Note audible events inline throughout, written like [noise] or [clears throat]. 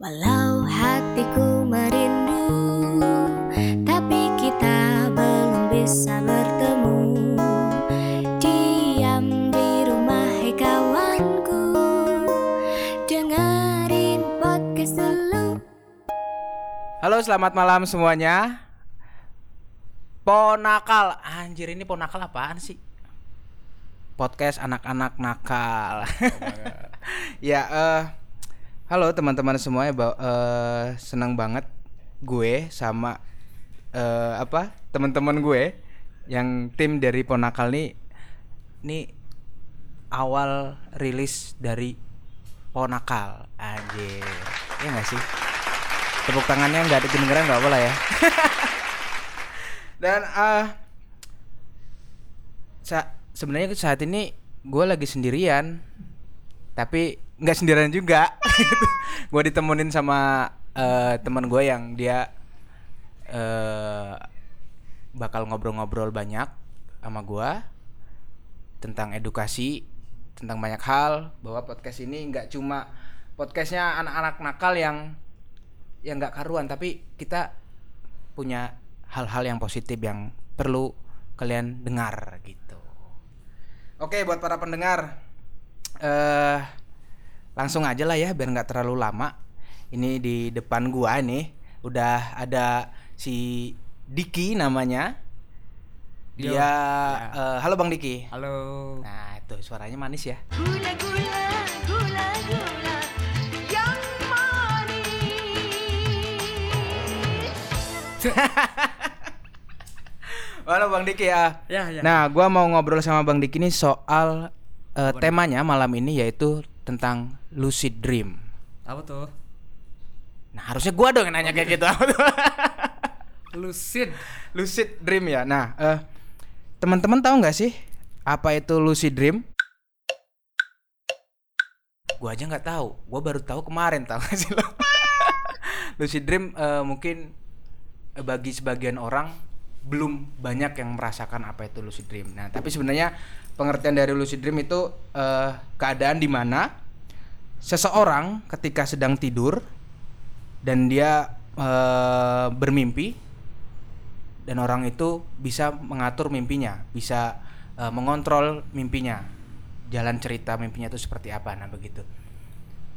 Walau hatiku merindu, tapi kita belum bisa bertemu. Diam di rumah, hei kawanku, dengerin podcast dulu. Halo, selamat malam semuanya. Ponakal, anjir ini ponakal apaan sih? Podcast anak-anak nakal. [laughs] ya, eh halo teman-teman semuanya, ba- eh, senang banget gue sama eh apa teman-teman gue yang tim dari ponakal nih, nih awal rilis dari ponakal, anjir, ya nggak sih? tepuk tangannya nggak ada kedengeran nggak lah ya [laughs] dan ah sa sebenarnya saat ini gue lagi sendirian tapi nggak sendirian juga. [laughs] Gue ditemenin sama eh, teman gue yang dia eh bakal ngobrol-ngobrol banyak sama gue tentang edukasi tentang banyak hal bahwa podcast ini nggak cuma podcastnya anak-anak nakal yang yang nggak karuan tapi kita punya hal-hal yang positif yang perlu kalian dengar gitu. Oke buat para pendengar eh langsung aja lah ya biar nggak terlalu lama ini di depan gua nih udah ada si Diki namanya Yo, dia ya. eh, halo bang Diki Halo. nah itu suaranya manis ya Gula gula gula gula yang manis. [laughs] halo bang Diki ya Ya, ya. Nah, gua mau ngobrol sama Bang Diki nih soal eh, temanya malam ini yaitu tentang lucid dream. Apa tuh? Nah, harusnya gua dong yang nanya kayak gitu. Apa [laughs] [laughs] tuh? Lucid. lucid dream ya. Nah, eh teman-teman tahu nggak sih apa itu lucid dream? Gua aja nggak tahu. Gua baru tahu kemarin tahu nggak sih lo? [laughs] lucid dream eh, mungkin eh, bagi sebagian orang belum banyak yang merasakan apa itu lucid dream. Nah, tapi sebenarnya pengertian dari lucid dream itu eh, keadaan di mana seseorang ketika sedang tidur dan dia eh, bermimpi dan orang itu bisa mengatur mimpinya, bisa eh, mengontrol mimpinya, jalan cerita mimpinya itu seperti apa, nah begitu.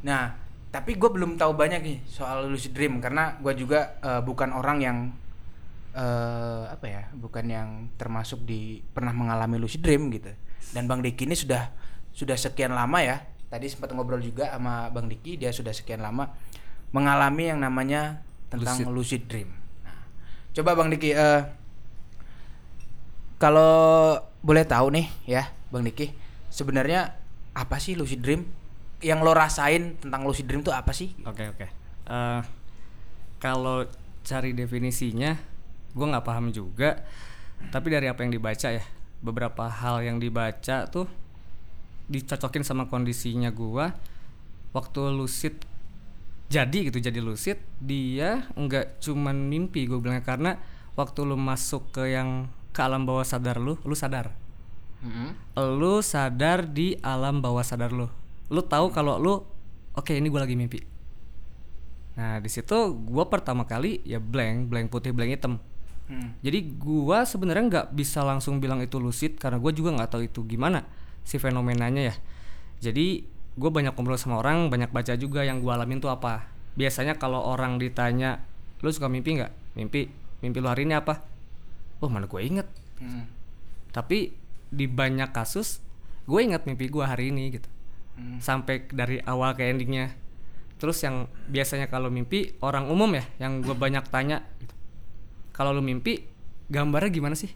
Nah, tapi gue belum tahu banyak nih soal lucid dream karena gue juga eh, bukan orang yang eh apa ya, bukan yang termasuk di pernah mengalami lucid dream gitu. Dan Bang Diki ini sudah sudah sekian lama ya. Tadi sempat ngobrol juga sama Bang Diki, dia sudah sekian lama mengalami yang namanya tentang lucid, Lucid. dream. Nah, coba Bang Diki eh kalau boleh tahu nih ya, Bang Diki, sebenarnya apa sih lucid dream? Yang lo rasain tentang lucid dream itu apa sih? Oke, oke. Eh, kalau cari definisinya, gue nggak paham juga. Tapi dari apa yang dibaca ya, beberapa hal yang dibaca tuh dicocokin sama kondisinya gua. Waktu lucid jadi gitu jadi lucid dia nggak cuman mimpi gue bilangnya. Karena waktu lu masuk ke yang ke alam bawah sadar lu lu sadar. Mm-mm. lu sadar di alam bawah sadar lu. Lu tahu kalau lu oke ini gue lagi mimpi. Nah di situ gua pertama kali ya blank blank putih blank hitam Hmm. jadi gua sebenarnya nggak bisa langsung bilang itu lucid karena gue juga nggak tahu itu gimana si fenomenanya ya jadi gue banyak ngobrol sama orang banyak baca juga yang gua alamin tuh apa biasanya kalau orang ditanya lu suka mimpi nggak mimpi mimpi lu hari ini apa oh mana gue inget Hmm. tapi di banyak kasus gue ingat mimpi gue hari ini gitu Hmm. sampai dari awal ke endingnya terus yang biasanya kalau mimpi orang umum ya yang gue banyak tanya gitu. Kalau lu mimpi gambarnya gimana sih?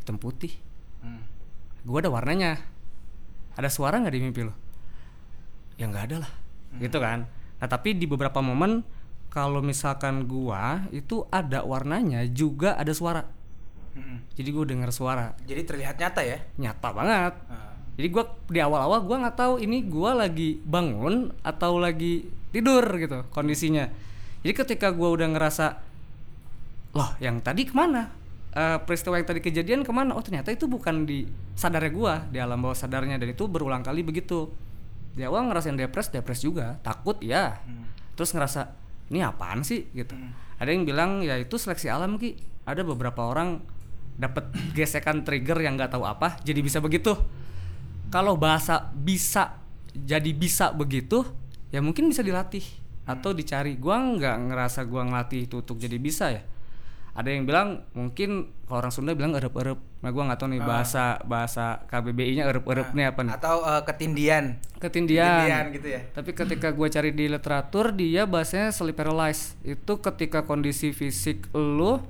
Hitam putih. Hmm. gue ada warnanya. Ada suara nggak di mimpi lo ya nggak ada lah. Gitu kan? Nah tapi di beberapa momen kalau misalkan gua itu ada warnanya juga ada suara. Hmm. jadi gue dengar suara. Jadi terlihat nyata ya? nyata banget. Ah. jadi gua di awal-awal gua nggak tahu ini gua lagi bangun atau lagi tidur gitu kondisinya. Jadi ketika gua udah ngerasa loh yang tadi ke mana? Eh, peristiwa yang tadi kejadian ke mana? Oh ternyata itu bukan di sadarnya gua. Di alam bawah sadarnya. Dan itu berulang kali begitu. Di awal ngerasain depres depres juga. Takut ya terus ngerasa ini apaan sih? Gitu. Ada yang bilang ya itu seleksi alam ki. Ada beberapa orang dapat gesekan trigger yang nggak tahu apa jadi bisa begitu. Kalau bahasa bisa jadi bisa begitu ya mungkin bisa dilatih atau dicari. Gua nggak ngerasa gua ngelatih itu untuk jadi bisa ya ada yang bilang mungkin kalau orang Sunda bilang erep-erep nah gua nggak tahu nih bahasa bahasa KBBI-nya erep-erep nih apa nih Atau eh, ketindian. ketindian. Ketindian gitu ya. Tapi ketika gue cari di literatur dia bahasanya sleep paralysis. Itu ketika kondisi fisik lu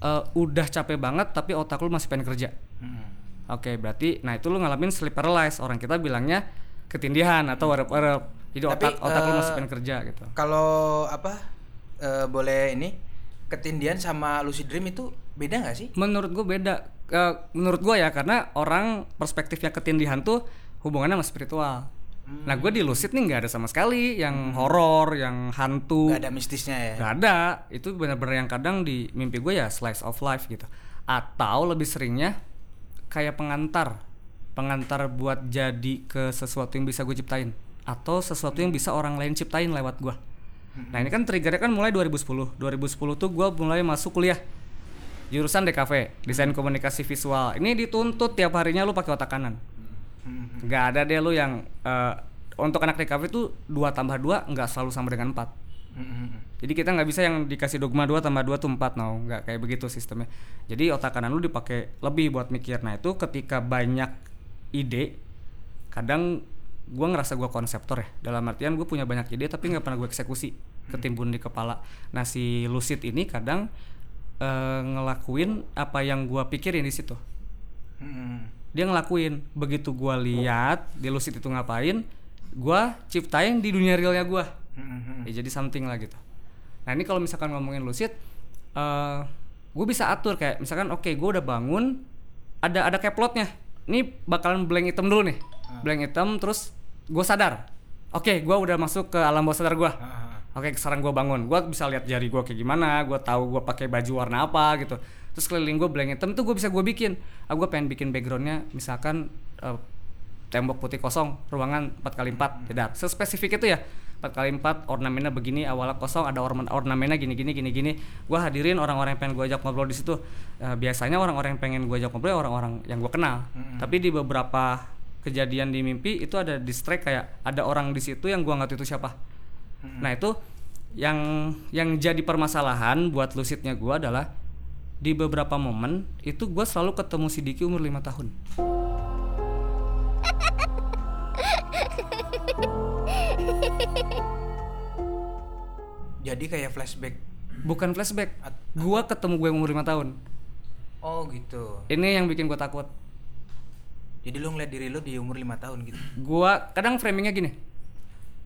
eh, udah capek banget tapi otak lu masih pengen kerja. Hmm. Oke, berarti nah itu lu ngalamin sleep paralysis. Orang kita bilangnya ketindihan atau erep-erep. Jadi Tapi, otak otak lu eh, masih pengen kerja gitu. Kalau apa eh, boleh ini ketindian sama lucid dream itu beda nggak sih? Menurut gue beda. Eh, menurut gue ya karena orang perspektifnya ketindihan tuh hubungannya sama spiritual. Nah gue di lucid nih nggak ada sama sekali yang horor, yang hantu. Gak ada mistisnya ya. Gak ada, itu benar-benar yang kadang di mimpi gue ya slice of life gitu. Atau lebih seringnya kayak pengantar, pengantar buat jadi ke sesuatu yang bisa gue ciptain, atau sesuatu yang bisa orang lain ciptain lewat gue. Nah ini kan triggernya kan mulai 2010. 2010 tuh gue mulai masuk kuliah jurusan DKV, desain komunikasi visual. Ini dituntut tiap harinya lu pakai otak kanan. Hmm. Nggak ada deh lu yang eh, untuk anak DKV tuh 2 tambah 2 nggak selalu sama dengan 4 Hmm. jadi kita nggak bisa yang dikasih dogma 2 tambah 2 tuh 4 no, nggak kayak begitu sistemnya. Jadi otak kanan lu dipakai lebih buat mikir. Nah, itu ketika banyak ide kadang gua ngerasa gua konseptor ya. Dalam artian gue punya banyak ide tapi nggak pernah gue eksekusi, ketimbun di kepala. Nah, si lucid ini kadang eh, ngelakuin apa yang gua pikirin di situ. Hmm. Dia ngelakuin begitu gua lihat di lucid itu ngapain, gua ciptain di dunia realnya gua Hmm. ya jadi something lah gitu nah ini kalau misalkan ngomongin lucid eh gue bisa atur kayak misalkan oke gue udah bangun ada ada kayak plotnya ini bakalan blank hitam dulu nih blank hitam terus gue sadar oke gue udah masuk ke alam bawah sadar gue Ah. Oke, sekarang gue bangun, gue bisa lihat jari gue kayak gimana, gue tahu gue pakai baju warna apa gitu. Terus keliling gue blank hitam tuh gue bisa gue bikin. Ah, gue pengen bikin backgroundnya, misalkan eh, tembok putih kosong, ruangan 4 kali 4 jedar. Sespesifik itu ya. 4 kali 4 ornamennya begini, awalnya kosong, ada ornamen ornamennya gini gini gini gini. Gue hadirin orang-orang yang pengen gue ajak ngobrol di situ. Eh, biasanya orang-orang yang pengen gue ajak ngobrol ya orang-orang yang gue kenal. Tapi di beberapa kejadian di mimpi itu ada distract kayak ada orang di situ yang gue nggak tahu itu siapa. Nah itu yang yang jadi permasalahan buat lucidnya gue adalah di beberapa momen itu gue selalu ketemu si Diki umur lima tahun. Jadi kayak flashback. Bukan flashback, gue ketemu gue umur lima tahun. Oh gitu. Ini yang bikin gue takut. Jadi lu ngeliat diri lu di umur lima tahun gitu. Gua kadang framingnya gini.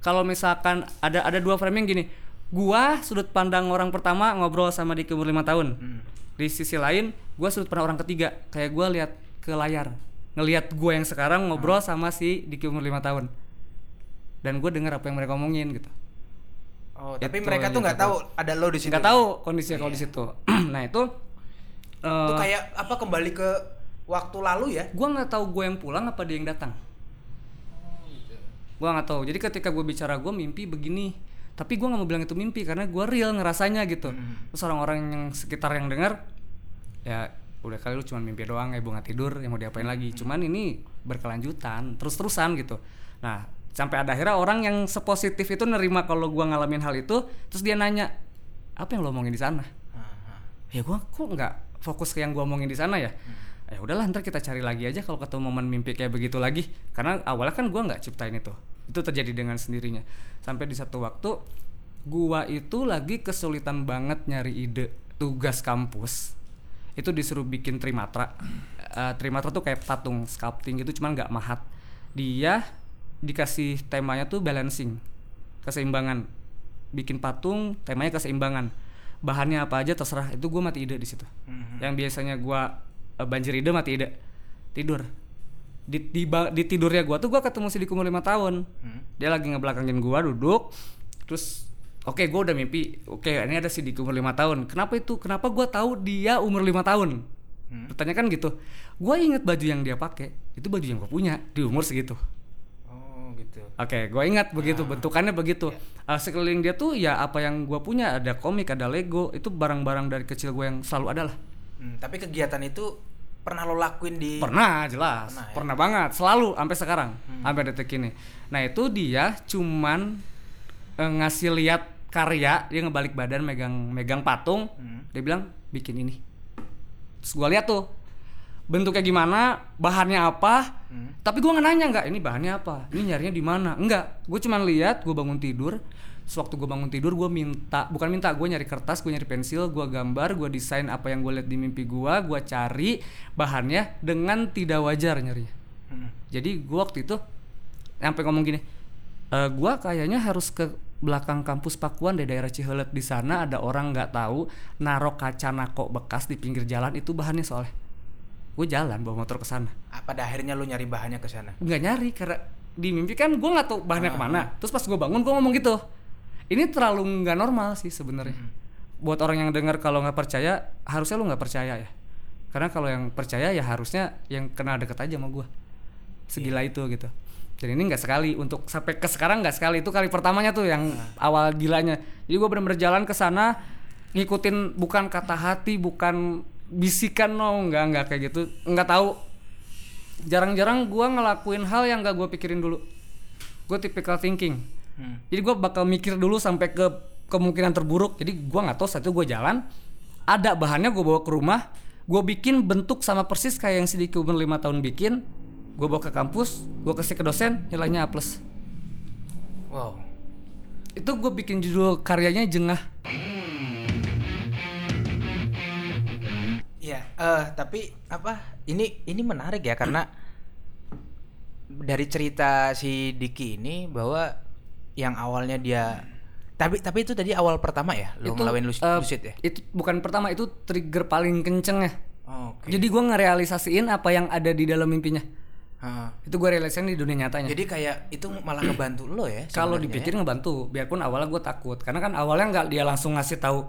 Kalau misalkan ada ada dua framing gini, gua sudut pandang orang pertama ngobrol sama Diki umur lima tahun. Hmm. Di sisi lain, gua sudut pandang orang ketiga, kayak gua lihat ke layar, ngelihat gua yang sekarang ngobrol sama si Diki umur lima tahun. Dan gue dengar apa yang mereka omongin gitu. Oh, tapi Itu mereka tuh nggak tahu ada lo di situ. Nggak tahu kondisinya kalau di situ. [clears throat] nah itu, Itu eh kayak apa kembali ke waktu lalu ya? gua nggak tahu gue yang pulang apa dia yang datang. Gua nggak tahu. Jadi ketika gue bicara gue mimpi begini, tapi gua nggak mau bilang itu mimpi karena gua real ngerasanya gitu. Terus orang-orang yang sekitar yang dengar, ya udah kali lu cuma mimpi doang ya bunga tidur yang mau diapain lagi. Cuman ini berkelanjutan, terus-terusan gitu. Nah sampai ada akhirnya orang yang sepositif itu nerima kalau gua ngalamin hal itu, terus dia nanya apa yang lo omongin di sana? Ya gua kok nggak fokus ke yang gua omongin di sana ya ya udahlah ntar kita cari lagi aja kalau ketemu momen mimpi kayak begitu lagi. Karena awalnya kan gua nggak ciptain itu. Itu terjadi dengan sendirinya. Sampai di satu waktu gua itu lagi kesulitan banget nyari ide tugas kampus. Itu disuruh bikin trimatra. Eh, trimatra tuh kayak patung sculpting gitu cuman nggak mahat. Dia dikasih temanya tuh balancing keseimbangan. Bikin patung temanya keseimbangan. Bahannya apa aja terserah itu gue mati ide di situ. Mhm. yang biasanya gua eh, banjir ide mati ide tidur. Di, di, di tidurnya gua tuh gua ketemu si Diku umur lima tahun. Hmm. dia lagi ngebelakangin gua duduk. Terus oke gua udah mimpi. Oke ini ada si Diku umur lima tahun. Kenapa itu? Kenapa gua tahu dia umur lima tahun? Hmm. pertanyaan kan gitu. Gua inget baju yang dia pakai. Itu baju yang gua punya di umur segitu. Oh gitu. Oke, gue ingat begitu bentukannya begitu. Eh, sekeliling dia tuh ya apa yang gue punya. Ada komik, ada Lego, itu barang-barang dari kecil gue yang selalu ada lah. Hmm, tapi kegiatan itu pernah lo lakuin di Pernah jelas, Pernah pernah, ya? banget, selalu sampai sekarang, Hmm. sampai detik ini. Nah itu dia cuman eh, ngasih lihat karya, dia ngebalik badan, megang megang patung, Hmm. dia bilang bikin ini. Terus gue lihat tuh bentuknya gimana, bahannya apa, Hmm. tapi gue nggak nanya nggak ini bahannya apa, ini nyarinya di mana, enggak, gue cuman lihat, gue bangun tidur, sewaktu gue bangun tidur gue minta, bukan minta, gue nyari kertas, gue nyari pensil, gue gambar, gue desain apa yang gue lihat di mimpi gue, gue cari bahannya dengan tidak wajar nyarinya. Hmm. Jadi gue waktu itu sampai ngomong gini, e, gue kayaknya harus ke belakang kampus Pakuan di daerah Cihelet di sana ada orang nggak tahu narok kaca nako bekas di pinggir jalan itu bahannya soalnya. Gue jalan bawa motor ke sana. Ah, pada akhirnya lo nyari bahannya ke sana. Nggak nyari karena di mimpi kan gue nggak tahu bahannya Ah. ke mana. Terus pas gue bangun gue ngomong gitu. Ini terlalu nggak normal sih sebenarnya. Hmm. Buat orang yang dengar kalau nggak percaya harusnya lu nggak percaya ya. Karena kalau yang percaya ya harusnya yang kenal deket aja sama gue. Segila Iya. itu gitu. Dan ini nggak sekali untuk sampai ke sekarang nggak sekali itu kali pertamanya tuh yang Ah. awal gilanya. Jadi gue bener-bener jalan ke sana ngikutin bukan kata hati, bukan bisikan no, nggak nggak kayak gitu. Nggak tahu. Jarang-jarang gue ngelakuin hal yang nggak gue pikirin dulu. Gue typical thinking. Hmm. Jadi gue bakal mikir dulu sampai ke kemungkinan terburuk. Jadi gue nggak tahu saat itu gue jalan, ada bahannya gue bawa ke rumah, gue bikin bentuk sama persis kayak yang si Diki umur 5 tahun bikin. Gue bawa ke kampus, gue kasih ke dosen, nilainya A plus. Wow. Itu gue bikin judul karyanya jengah. Iya, eh tapi apa? Ini ini menarik ya karena dari cerita si Diki ini bahwa yang awalnya dia tapi tapi itu tadi awal pertama ya lo ngelawan lucid, eh, lucid ya? Itu bukan pertama, itu trigger paling kenceng ya. Oke. Jadi gue ngerealisasiin apa yang ada di dalam mimpinya. Heeh. Itu gue realisasiin di dunia nyatanya. Jadi kayak itu malah ngebantu lo ya? kalau dipikir ya? ngebantu biarpun awalnya gue takut karena kan awalnya nggak dia langsung ngasih tahu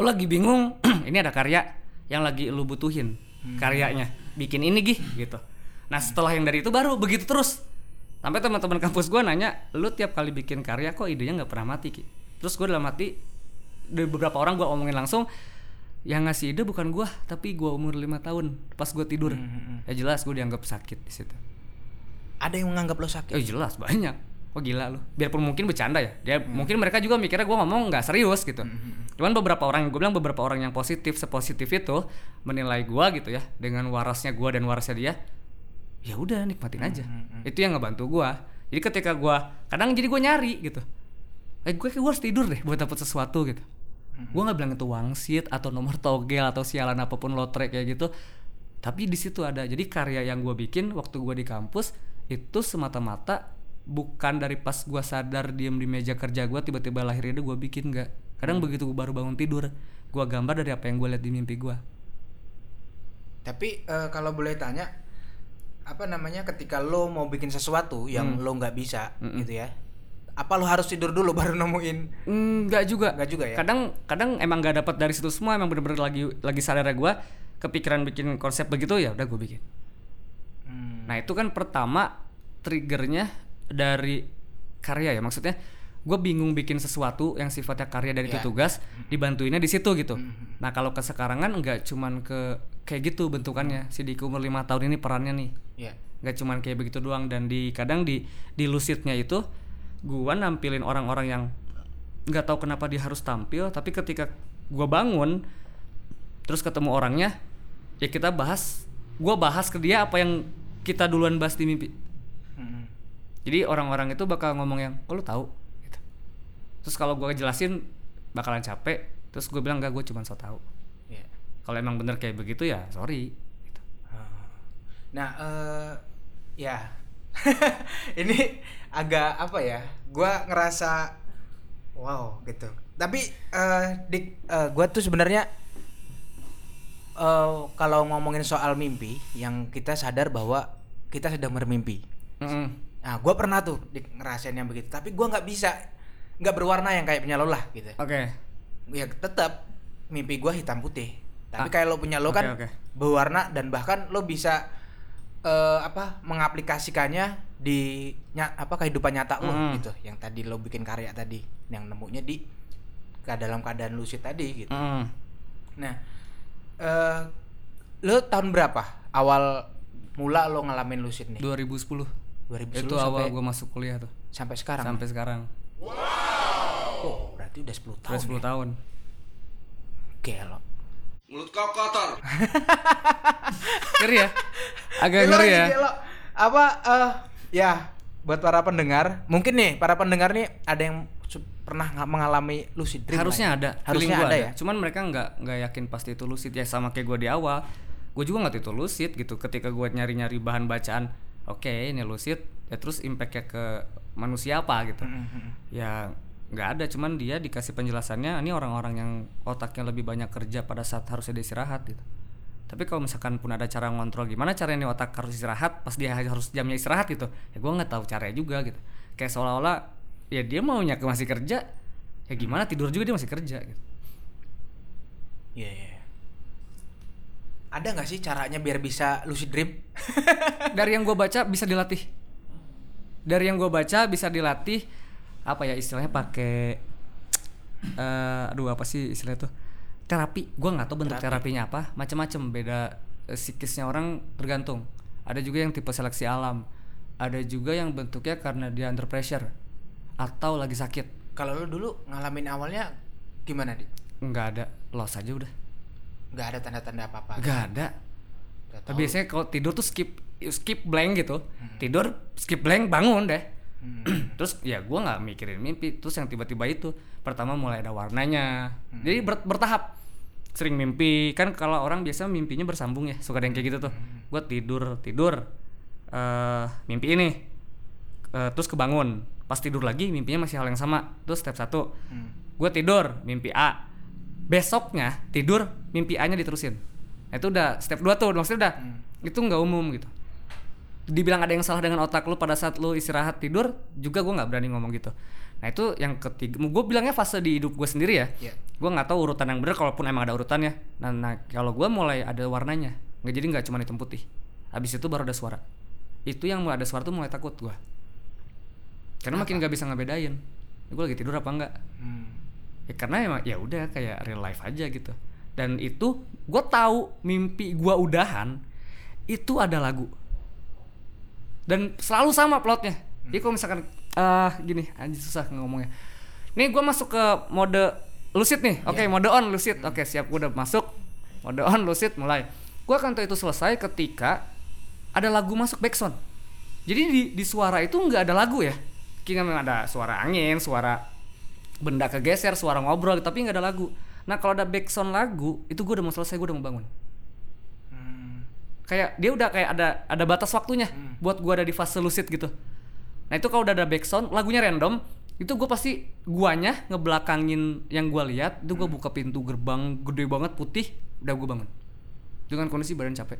lo lagi bingung [clears throat] ini ada karya yang lagi lu butuhin karyanya bikin ini gih gitu nah setelah yang dari itu baru begitu terus sampai teman-teman kampus gue nanya lu tiap kali bikin karya kok idenya nggak pernah mati ki terus gue dalam mati dari beberapa orang gue omongin langsung yang ngasih ide bukan gue tapi gue umur lima tahun pas gue tidur ya jelas gue dianggap sakit di situ ada yang menganggap lo sakit. Eh jelas banyak. Oh gila lu. Biarpun mungkin bercanda ya. Dia mungkin mereka juga mikirnya gue ngomong nggak serius gitu. Cuman beberapa orang gue bilang beberapa orang yang positif sepositif itu menilai gue gitu ya dengan warasnya gue dan warasnya dia. Ya udah nikmatin aja. Itu yang ngebantu gue. Jadi ketika gue kadang jadi gue nyari gitu. Eh gue kayak gue harus tidur deh buat dapet sesuatu gitu. Gue nggak bilang itu wangsit atau nomor togel atau sialan apa pun lotre kayak gitu. Tapi di situ ada. Jadi karya yang gue bikin waktu gue di kampus itu semata-mata bukan dari pas gua sadar diem di meja kerja gua tiba-tiba lahir ide gua bikin nggak kadang begitu gua baru bangun tidur gua gambar dari apa yang gua lihat di mimpi gua Tapi eh, kalau boleh tanya apa namanya ketika lo mau bikin sesuatu yang Hmm. lo nggak bisa gitu ya. Apa lo harus tidur dulu [laughs] baru nemuin? nggak juga Nggak juga ya? kadang kadang emang nggak dapat dari situ semua emang bener-bener lagi lagi sadar gua kepikiran bikin konsep begitu ya udah gua bikin Hmm. Nah itu kan pertama triggernya dari karya ya maksudnya gue bingung bikin sesuatu yang sifatnya karya dari Ya. tugas dibantuinnya di situ gitu. Nah kalau ke sekarangan nggak cuman ke kayak gitu bentukannya si Diki umur lima tahun ini perannya nih Ya. nggak cuman kayak begitu doang dan di kadang di di lucidnya itu gua nampilin orang-orang yang nggak tahu kenapa dia harus tampil tapi ketika gua bangun terus ketemu orangnya ya kita bahas gua bahas ke dia apa yang kita duluan bahas di mimpi Hmm. jadi orang-orang itu bakal ngomong yang kok lu tahu gitu. terus kalau gua jelasin bakalan capek terus gue bilang enggak gue cuma so tahu Ya. Kalau emang bener kayak begitu ya sorry gitu. Nah, eh ya. [laughs] ini agak apa ya? Gua ngerasa wow gitu. Tapi eh dik eh, gua tuh sebenarnya eh kalau ngomongin soal mimpi yang kita sadar bahwa kita sedang bermimpi. Mm-mm. Nah, gua pernah tuh dik ngerasain yang begitu. Tapi gua nggak bisa nggak berwarna yang kayak punya lo lah gitu. oke Ya tetap mimpi gua hitam putih. Tapi Ah, kayak lo punya lo oke, kan oke. berwarna dan bahkan lo bisa eh, apa mengaplikasikannya di nya, apa kehidupan nyata lo Hmm. gitu. Yang tadi lo bikin karya tadi yang nemunya di ke dalam keadaan lucid tadi gitu. Mm. nah eh lo tahun berapa? Awal mula lo ngalamin lucid nih? 2010 2010 itu awal gue masuk kuliah tuh. Sampai sekarang? Sampai sekarang. Oh berarti udah 10 tahun udah 10 ya? tahun. Gelo. Mulut kau kotor. [laughs] ngeri ya agak ngeri ya gelo. Apa eh ya buat para pendengar, mungkin nih para pendengar nih ada yang pernah nga- mengalami lucid dream. harusnya lah ada ya. Harusnya feeling ada, gua ya. cuman mereka nggak nggak yakin pasti itu lucid ya sama kayak gue di awal gue juga nggak tahu itu lucid gitu ketika gue nyari nyari bahan bacaan oke ini lucid ya terus impactnya ke manusia apa gitu Mm-hmm. ya nggak ada cuman dia dikasih penjelasannya ini orang-orang yang otaknya lebih banyak kerja pada saat harusnya dia istirahat gitu tapi kalau misalkan pun ada cara ngontrol gimana caranya nih otak harus istirahat pas dia harus jamnya istirahat gitu ya gue nggak tahu caranya juga gitu kayak seolah-olah ya dia maunya ke masih kerja ya gimana tidur juga dia masih kerja gitu Iya, iya. Ada nggak sih caranya biar bisa lucid dream? [laughs] dari yang gue baca bisa dilatih dari yang gue baca bisa dilatih apa ya istilahnya pakai eh aduh apa sih istilahnya tuh? Terapi. Gue nggak tahu bentuk terapinya apa. Macam-macam beda eh, psikisnya orang tergantung. Ada juga yang tipe seleksi alam. Ada juga yang bentuknya karena dia under pressure atau lagi sakit. Kalau lo dulu ngalamin awalnya gimana di? nggak ada. Loss aja udah. Nggak ada tanda-tanda apa-apa. nggak ada. Nggak Tapi biasanya kalau tidur tuh skip skip blank gitu. Tidur skip blank bangun deh. Hmm. Terus ya gua nggak mikirin mimpi. Terus yang tiba-tiba itu pertama mulai ada warnanya. Jadi ber- bertahap. Sering mimpi. Kan kalau orang biasa mimpinya bersambung ya suka ada yang kayak gitu tuh. Gua tidur tidur eh mimpi ini. Eh, terus kebangun. Pas tidur lagi mimpinya masih hal yang sama. Terus step satu Hmm. gue tidur mimpi A. Besoknya tidur mimpi A nya diterusin. Nah, itu udah step 2 tuh maksudnya udah itu nggak umum gitu dibilang ada yang salah dengan otak lu pada saat lu istirahat tidur juga gue nggak berani ngomong gitu. Nah itu yang ketiga gue bilangnya fase di hidup gue sendiri ya. Iya. gue nggak tahu urutan yang benar kalaupun emang ada urutannya nah, nah kalau gue mulai ada warnanya nggak jadi nggak cuma hitam putih. Habis itu baru ada suara. Itu yang mulai ada suara tuh mulai takut gue karena makin nggak bisa ngebedain gue lagi tidur apa enggak Hmm. ya karena emang ya udah kayak real life aja gitu. Dan itu gue tahu mimpi gue udahan itu ada lagu dan selalu sama plotnya. Jadi kalau misalkan ah gini anjir susah ngomongnya. Nih gue masuk ke mode lucid nih. Oke mode on lucid. Oke siap gue udah masuk. Mode on lucid mulai. Gue akan tahu itu selesai ketika ada lagu masuk backsound. Jadi di, di suara itu nggak ada lagu ya. Kira memang ada suara angin suara benda kegeser suara ngobrol tapi nggak ada lagu. Nah kalau ada backsound lagu itu gue udah mau selesai gue udah mau bangun. Kayak dia udah kayak ada ada batas waktunya buat gua ada di fase lucid gitu. Nah itu kalau udah ada backsound lagunya random itu gue pasti guanya ngebelakangin yang gua lihat itu gua buka pintu gerbang gede banget putih udah gue bangun. Dengan kondisi badan capek.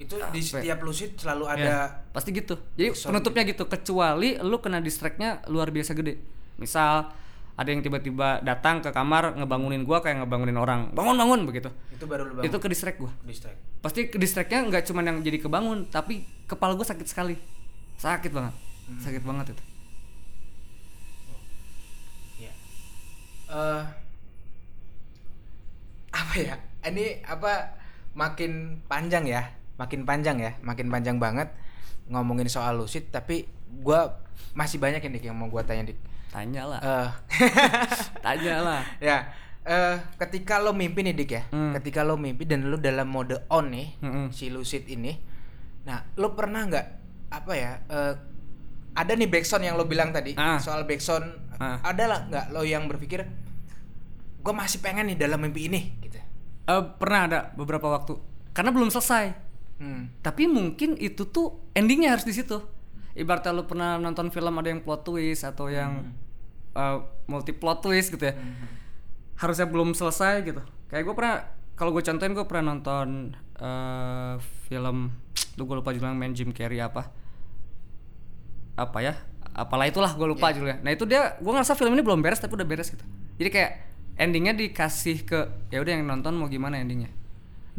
Itu di Capek. setiap lucid selalu ada Ya, pasti gitu. Jadi penutupnya gitu kecuali lu kena distractnya luar biasa gede. Misal ada yang tiba-tiba datang ke kamar ngebangunin gua kayak ngebangunin orang bangun bangun begitu itu baru lu bangun. itu ke distract gua distract. pasti ke distractnya nggak cuma yang jadi kebangun tapi kepala gue sakit sekali sakit banget sakit banget itu Iya. Eh apa ya? Ini apa makin panjang ya? Makin panjang ya? Makin panjang banget ngomongin soal lucid tapi gua masih banyak ini yang mau gua tanya dik. Tanya lah Eh [laughs] tanya lah ya eh ketika lo mimpi nih dik ya. Hmm. Ketika lo mimpi dan lo dalam mode on nih Mm-mm. si lucid ini. Nah, lo pernah nggak apa ya? eh ada nih backsound yang lo bilang tadi Ah. soal backsound. Ah. Ada lah nggak lo yang berpikir gue masih pengen nih dalam mimpi ini gitu. Eh, pernah ada beberapa waktu karena belum selesai Hmm. tapi mungkin itu tuh endingnya harus di situ ibaratnya lu pernah nonton film ada yang plot twist atau yang eh, multi plot twist gitu ya. Harusnya belum selesai gitu. Kayak gue pernah kalau gue contohin gue pernah nonton eh, film tuh gue lupa judulnya main Jim Carrey apa. Apa ya? Apalah itulah gue lupa judulnya. Nah itu dia gue ngerasa film ini belum beres tapi udah beres gitu. Jadi kayak endingnya dikasih ke ya udah yang nonton mau gimana endingnya.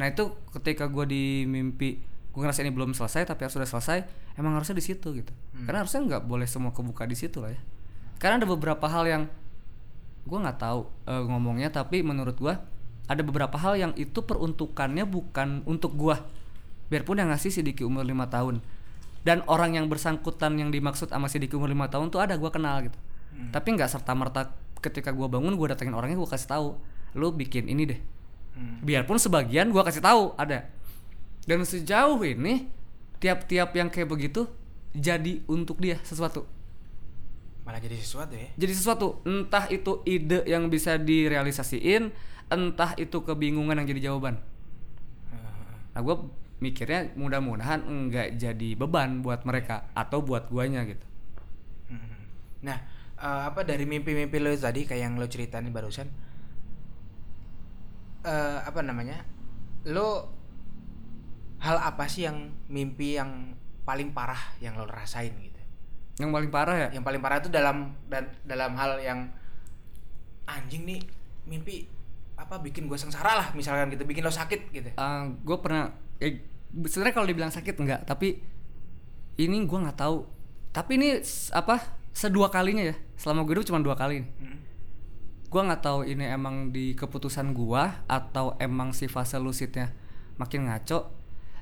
Nah itu ketika gue di mimpi gue ngerasa ini belum selesai tapi harus sudah selesai emang harusnya di situ gitu. Hmm. karena harusnya nggak boleh semua kebuka di situ lah ya. Karena ada beberapa hal yang gue nggak tahu eh, ngomongnya tapi menurut gua ada beberapa hal yang itu peruntukannya bukan untuk gua. Biarpun yang ngasih si Diki umur lima tahun. Dan orang yang bersangkutan yang dimaksud sama si Diki umur lima tahun tuh ada gua kenal gitu. Hmm. tapi nggak serta merta ketika gua bangun gua datengin orangnya gua kasih tahu lu bikin ini deh. Hmm. biarpun sebagian gua kasih tahu ada dan sejauh ini tiap-tiap yang kayak begitu jadi untuk dia sesuatu Malah jadi sesuatu ya. jadi sesuatu entah itu ide yang bisa direalisasiin entah itu kebingungan yang jadi jawaban nah gue mikirnya mudah-mudahan enggak jadi beban buat mereka atau buat guanya gitu Hmm. Nah, eh, apa dari mimpi-mimpi lo tadi kayak yang lo ceritain barusan? eh apa namanya? Lo hal apa sih yang mimpi yang paling parah yang lo rasain gitu? yang paling parah ya Yang paling parah itu dalam dan dalam hal yang anjing nih mimpi apa bikin gue sengsara lah misalkan gitu, bikin lo sakit gitu. gue pernah eh, sebenarnya kalau dibilang sakit enggak tapi ini gue nggak tahu tapi ini apa sedua kalinya ya selama gue hidup cuma dua kali nih Hmm. gue nggak tahu ini emang di keputusan gua atau emang si fase lucidnya makin ngaco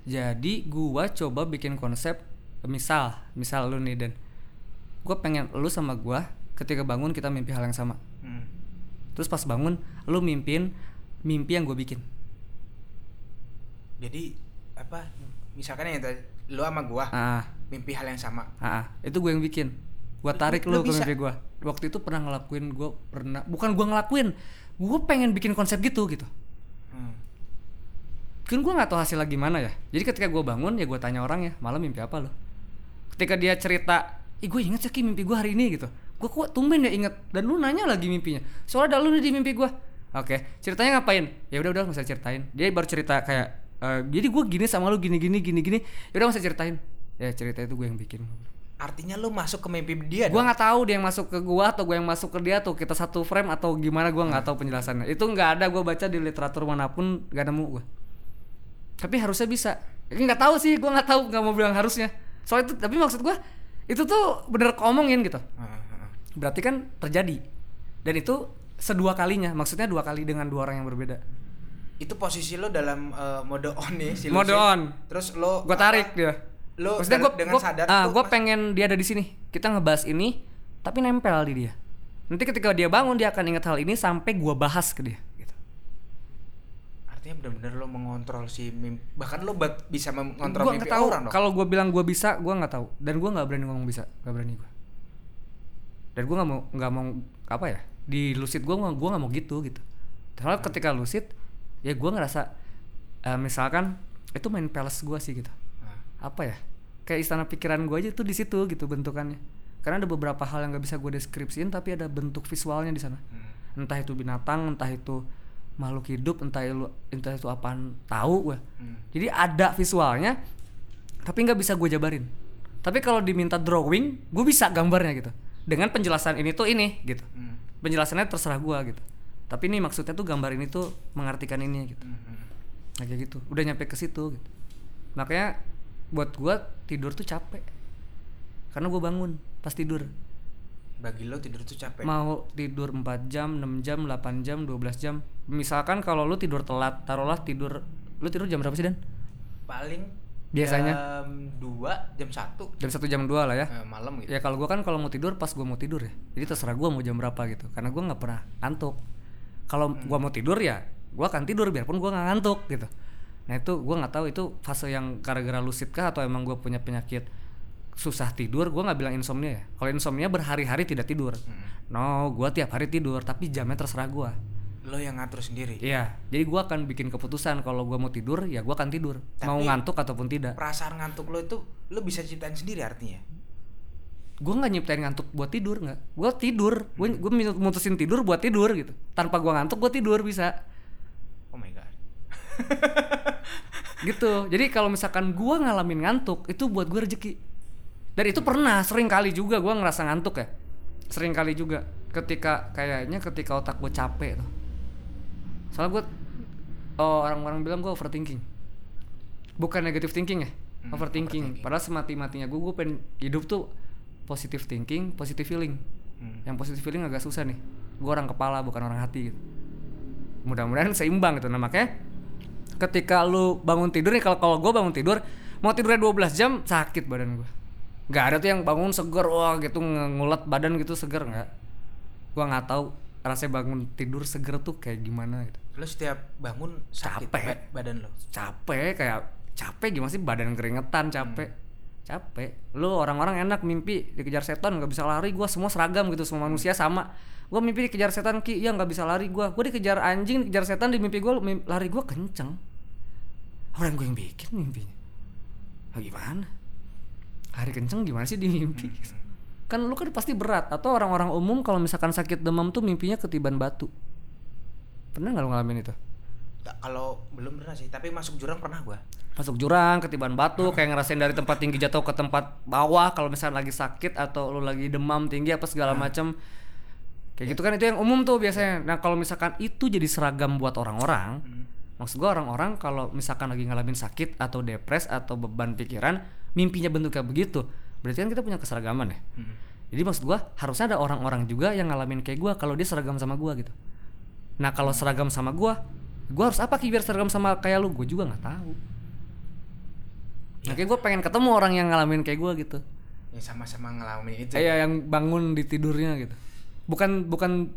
jadi gua coba bikin konsep misal misal lu nih dan gue pengen lu sama gua ketika bangun kita mimpi hal yang sama Hmm. terus pas bangun lu mimpin mimpi yang gue bikin Jadi apa misalkan yang tadi lo sama gua ah mimpi hal yang sama. ah, ah. itu gue yang bikin gue tarik Lu lu ke bisa? mimpi gue waktu itu pernah ngelakuin gue pernah bukan gue ngelakuin gue pengen bikin konsep gitu gitu. Kan gue nggak tahu hasilnya gimana ya. Jadi ketika gue bangun ya gue tanya orang ya malam mimpi apa lo ketika dia cerita ih gue inget sih Ki, mimpi gue hari ini gitu. Gue kok tumben ya inget dan lu nanya lagi mimpinya. Soalnya ada lu nih di mimpi gue oke ceritanya ngapain? Ya udah udah nggak usah ceritain. Dia baru cerita kayak "Eh, jadi gue gini sama lu gini gini gini gini. Ya udah nggak usah ceritain. Ya cerita itu gue yang bikin. Artinya lo masuk ke mimpi dia gue nggak tahu dia yang masuk ke gua atau gue yang masuk ke dia tuh kita satu frame atau gimana gua nggak tahu penjelasannya. Itu nggak ada gue baca di literatur mana pun gak nemu gue tapi harusnya bisa. Ini nggak tahu sih gue nggak tahu nggak mau bilang harusnya. Soal itu tapi maksud gue itu tuh bener komongin gitu. Berarti kan terjadi. Dan itu sedua kalinya maksudnya dua kali dengan dua orang yang berbeda. Itu posisi lo dalam eh, mode on nih si Mode on. Terus lo gue apa, tarik dia. Lo maksudnya gue dengan sadar ah, gue pengen dia ada di sini. Kita ngebahas ini tapi nempel di dia. Nanti ketika dia bangun dia akan ingat hal ini sampai gua bahas ke dia. Artinya benar-benar lo mengontrol si mimpi. Bahkan lo bat- bisa mengontrol Gua mimpi tahu. orang kalau gua bilang gua bisa gua nggak tahu. Dan gua nggak berani ngomong bisa nggak berani gua. Dan gua nggak mau nggak mau apa ya di lucid gua nggak- gua nggak mau gitu gitu. Soalnya ketika lucid ya gua ngerasa eh, misalkan itu main palace gua sih gitu. Nah, apa ya kayak istana pikiran gua aja tuh di situ gitu bentukannya. Karena ada beberapa hal yang nggak bisa gue deskripsiin tapi ada bentuk visualnya di sana. Hmm. entah itu binatang entah itu makhluk hidup entah itu entah itu apaan tahu gue Hmm. jadi ada visualnya tapi nggak bisa gue jabarin. Tapi kalau diminta drawing gue bisa gambarnya gitu. Dengan penjelasan ini tuh ini gitu. Hmm. penjelasannya terserah gue gitu. Tapi ini maksudnya tuh gambar ini tuh mengartikan ini gitu. Hmm, hmm. nah, kayak gitu. Udah nyampe ke situ gitu. Makanya buat gue tidur tuh capek. Karena gue bangun pas tidur Bagi lo tidur tuh capek. mau tidur 4 jam 6 jam 8 jam 12 jam. Misalkan kalau lu tidur telat taruhlah tidur lu tidur jam berapa sih dan? Paling Biasanya? jam 2, jam 1 jam satu jam dua lah ya. Eh, malam gitu. ya kalau gua kan kalau mau tidur pas gua mau tidur ya. Jadi terserah gua mau jam berapa gitu karena gua nggak pernah ngantuk. Kalau gua mau tidur ya gua akan tidur biarpun gua nggak ngantuk gitu. Nah itu gua nggak tahu itu fase yang gara-gara lucid kah atau emang gua punya penyakit susah tidur gua nggak bilang insomnia ya kalau insomnia berhari-hari tidak tidur Hmm. no gua tiap hari tidur tapi jamnya terserah gua Lo yang ngatur sendiri. Iya, jadi gua akan bikin keputusan kalau gua mau tidur ya gua akan tidur, mau Tapi- ngantuk ataupun tidak. Perasaan ngantuk lo itu lo bisa ciptain sendiri artinya. Gua nggak nyiptain ngantuk buat tidur nggak, gua tidur, gua gua mutusin tidur buat tidur gitu. Tanpa gua ngantuk gua tidur bisa, Oh my god. gitu. Jadi kalau misalkan gua ngalamin ngantuk itu buat gua rezeki. Dan itu pernah sering kali juga gua ngerasa ngantuk ya, sering kali juga. Ketika kayaknya ketika otak gua capek tuh. Soalnya gua oh, orang-orang bilang gua overthinking, bukan negative thinking ya. overthinking. Padahal semati-matinya gue, gue pengen hidup tuh positive thinking, positive feeling. Hmm. Yang positive feeling agak susah nih. Gue orang kepala bukan orang hati gitu. Mudah-mudahan seimbang gitu. Nah makanya ketika lu bangun tidur nih kalau kalau gue bangun tidur mau tidurnya 12 jam sakit badan gue. Gak ada tuh yang bangun seger wah gitu ngulet badan gitu seger nggak. Gua nggak tahu rasanya bangun tidur seger tuh kayak gimana gitu. Lo setiap bangun sakit Capek. ba- badan lo. capek kayak capek gimana sih badan keringetan capek capek lu orang-orang enak mimpi dikejar setan nggak bisa lari gua semua seragam gitu semua manusia sama gua mimpi dikejar setan ki ya nggak bisa lari gua gua dikejar anjing dikejar setan di mimpi gua lari gua kenceng orang gue yang bikin mimpinya nah, lari kenceng gimana sih di mimpi? Kan lu kan pasti berat. Atau orang-orang umum kalau misalkan sakit demam tuh mimpinya ketiban batu. Pernah nggak lu ngalamin itu? Kalau belum pernah sih, tapi masuk jurang pernah gua. masuk jurang ketiban batu kayak ngerasain dari tempat tinggi jatuh ke tempat bawah. Kalau misalnya lagi sakit atau lu lagi demam tinggi apa segala macam kayak gitu kan itu yang umum tuh biasanya. Nah kalau misalkan itu jadi seragam buat orang-orang maksud gua orang-orang kalau misalkan lagi ngalamin sakit atau depres atau beban pikiran mimpinya bentuknya begitu berarti kan kita punya keseragaman ya jadi maksud gua harusnya ada orang-orang juga yang ngalamin kayak gua kalau dia seragam sama gua gitu nah kalau seragam sama gua gua harus apa ki biar seragam sama kayak lu gua juga nggak tahu Makanya gue pengen ketemu orang yang ngalamin kayak gue gitu. Ya sama-sama ngalamin itu. Iya yang bangun di tidurnya gitu. Bukan bukan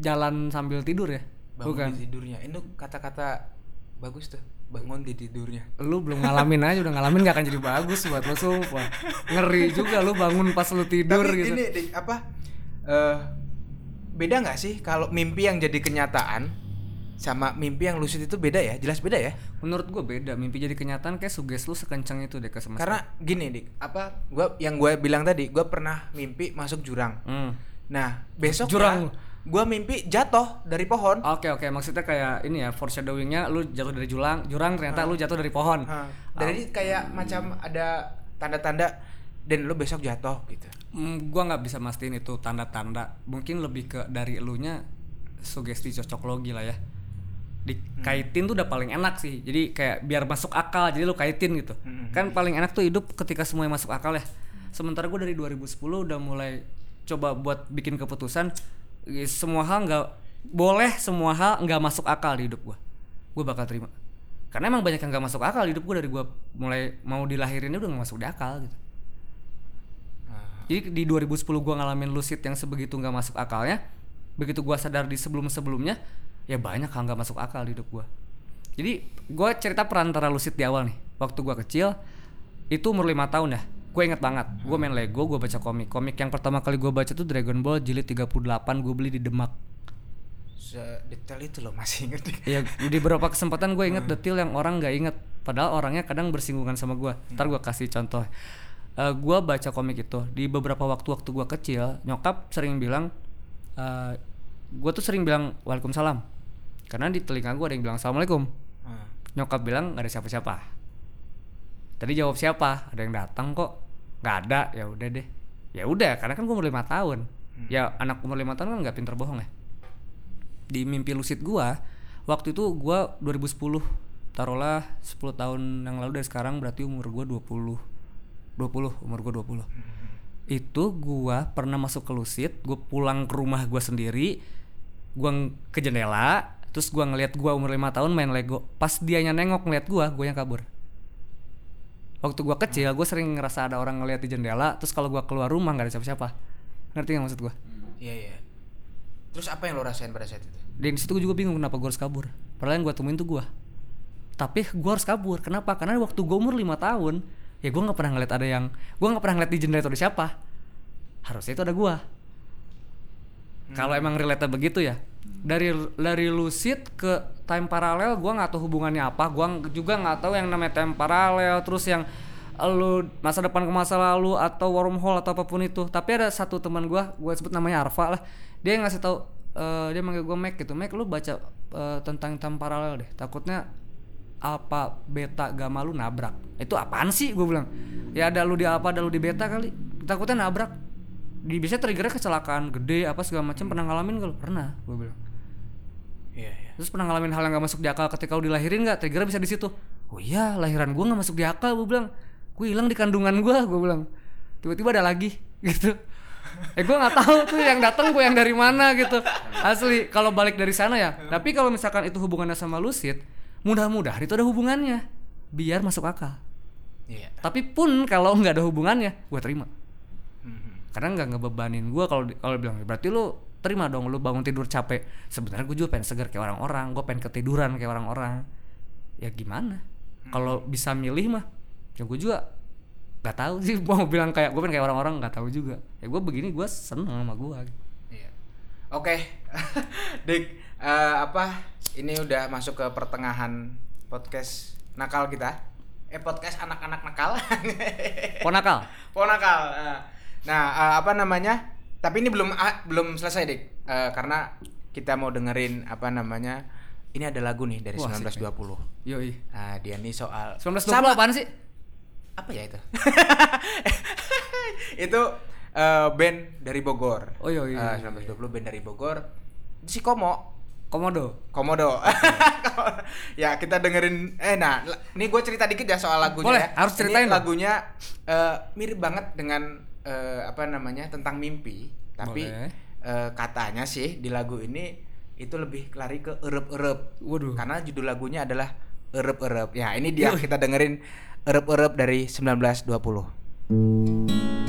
jalan sambil tidur ya. Bangun bukan. di tidurnya. Itu kata-kata bagus tuh. Bangun di tidurnya. Lu belum ngalamin aja udah ngalamin gak akan jadi bagus buat lu sumpah. Ngeri juga lu bangun pas lu tidur Tapi gitu. ini Dik, apa? eh beda nggak sih kalau mimpi yang jadi kenyataan sama mimpi yang lucid itu beda ya? Jelas beda ya? Menurut gue beda. Mimpi jadi kenyataan kayak suges lu sekencang itu deh ke semesta. Karena gini dik, apa? Gua yang gue bilang tadi, gua pernah mimpi masuk jurang. Hmm. Nah besok Jurang. Gue mimpi jatuh dari pohon. Oke oke maksudnya kayak ini ya foreshadowingnya lu jatuh dari jurang jurang ternyata lu jatuh dari pohon. Hah. Jadi kayak macam ada tanda-tanda dan lu besok jatuh gitu. Hmm, gua nggak bisa mastiin itu tanda-tanda. Mungkin lebih ke dari elunya sugesti cocok logi lah ya. Dikaitin tuh udah paling enak sih. Jadi kayak biar masuk akal. Jadi lu kaitin gitu. Kan paling enak tuh hidup ketika semuanya masuk akal ya. Sementara gue dari 2010 udah mulai coba buat bikin keputusan semua hal nggak boleh semua hal nggak masuk akal di hidup gua. Gue bakal terima. Karena emang banyak yang nggak masuk akal di hidup gue dari gua mulai mau dilahirin udah nggak masuk di akal gitu. Jadi di 2010 gua ngalamin lucid yang sebegitu nggak masuk akalnya. Begitu gua sadar di sebelum-sebelumnya, ya banyak hal nggak masuk akal di hidup gua. Jadi gua cerita perantara lucid di awal nih. Waktu gua kecil, itu umur lima tahun ya. Gue inget banget, gue main Lego, gue baca komik. Komik yang pertama kali gue baca tuh Dragon Ball jilid 38, gue beli di Demak. Sedetail itu loh masih inget. [laughs] Iya, di beberapa kesempatan gue inget detail yang orang nggak inget. Padahal orangnya kadang bersinggungan sama gue. Ntar gue kasih contoh. Eh gue baca komik itu di beberapa waktu-waktu gue kecil, nyokap sering bilang, eh gue tuh sering bilang waalaikumsalam. Karena di telinga gue ada yang bilang assalamualaikum. Hmm. Nyokap bilang nggak ada siapa-siapa. Tadi jawab siapa? Ada yang datang kok. Nggak ada. Ya udah deh. Ya udah, karena kan gue umur lima tahun. Ya anak umur lima tahun kan nggak pinter bohong ya. Di mimpi lucid gua, waktu itu gua 2010 taruhlah 10 tahun yang lalu dari sekarang berarti umur gua 20 20 umur gua 20 itu gua pernah masuk ke lucid gua pulang ke rumah gua sendiri gua ng- ke jendela terus gua ngeliat gua umur lima tahun main lego pas dianya nengok ngeliat gua gua yang kabur waktu gua kecil gua sering ngerasa ada orang ngeliat di jendela terus kalau gua keluar rumah nggak ada siapa-siapa. Ngerti nggak maksud gua? Iya iya. Terus apa yang lo rasain pada saat itu? dan situ gue juga bingung kenapa gue harus kabur? Padahal yang gue temuin tuh gue tapi gue harus kabur. Kenapa? Karena waktu gue umur lima tahun ya gue nggak pernah ngeliat ada yang gue nggak pernah ngeliat di jendela itu ada siapa. Harusnya itu ada gue kalau emang relate begitu ya dari dari lucid ke time paralel gue nggak tahu hubungannya apa. Gue juga nggak tahu yang namanya time paralel terus yang lu masa depan ke masa lalu atau wormhole atau apa pun itu. Tapi ada satu teman gue gue sebut namanya Arfa lah. Dia yang ngasih tahu eh, dia manggil gue Mac gitu. Mac lu baca eh, tentang time paralel deh. Takutnya apa beta gamma lu nabrak. Itu apaan sih? Gue bilang. Ya ada lu di apa ada lu di beta kali. Takutnya nabrak di biasanya triggernya kecelakaan gede apa segala macam pernah ngalamin gak lu? Pernah gue bilang. Iya iya. terus pernah ngalamin hal yang gak masuk di akal ketika lu dilahirin nggak? Triggernya bisa di situ. Oh iya lahiran gue nggak masuk di akal gue bilang. Gue hilang di kandungan gue gue bilang. Tiba-tiba ada lagi [laughs] gitu. Eh gue nggak tahu tuh yang datang gue yang dari mana gitu. Asli kalau balik dari sana ya. Tapi kalau misalkan itu hubungannya sama lucid mudah-mudahan itu ada hubungannya. Biar masuk akal. Iya. tapi pun kalau nggak ada hubungannya gue terima. Karena nggak ngebebanin gue kalau kalau bilang berarti lu terima dong lu bangun tidur capek sebenarnya gue juga pengen segar kayak orang-orang gue pengen ketiduran kayak orang-orang ya gimana kalau bisa milih mah ya gue juga nggak tahu sih mau bilang kayak gue pengen kayak orang-orang nggak tahu juga ya gue begini gue seneng sama gue Iya. Oke, [laughs] Dik, eh, apa? Ini udah masuk ke pertengahan podcast nakal kita. Eh podcast anak-anak nakal. ponakal [laughs] Ponakal. eh. Nah, eh, apa namanya? Tapi ini belum ah, belum selesai, Dik. Eh, karena kita mau dengerin apa namanya? Ini ada lagu nih dari Wah, asik 1920. yoi Nah, dia nih soal 1920 Sama- apaan sih apa ya itu? [laughs] itu eh, band dari Bogor. Oh, iya, iya, iya. 1920 band dari Bogor. Si Komo, komodo Komodo. [laughs] ya kita dengerin. Eh nah, ini gue cerita dikit ya soal lagunya. Boleh, ya. harus ceritain Ini lagunya eh, mirip banget dengan eh, apa namanya tentang mimpi, tapi Boleh. eh, katanya sih di lagu ini itu lebih lari ke erep-erep. Waduh. Karena judul lagunya adalah erep-erep. Ya ini dia kita dengerin erep-erep dari 1920.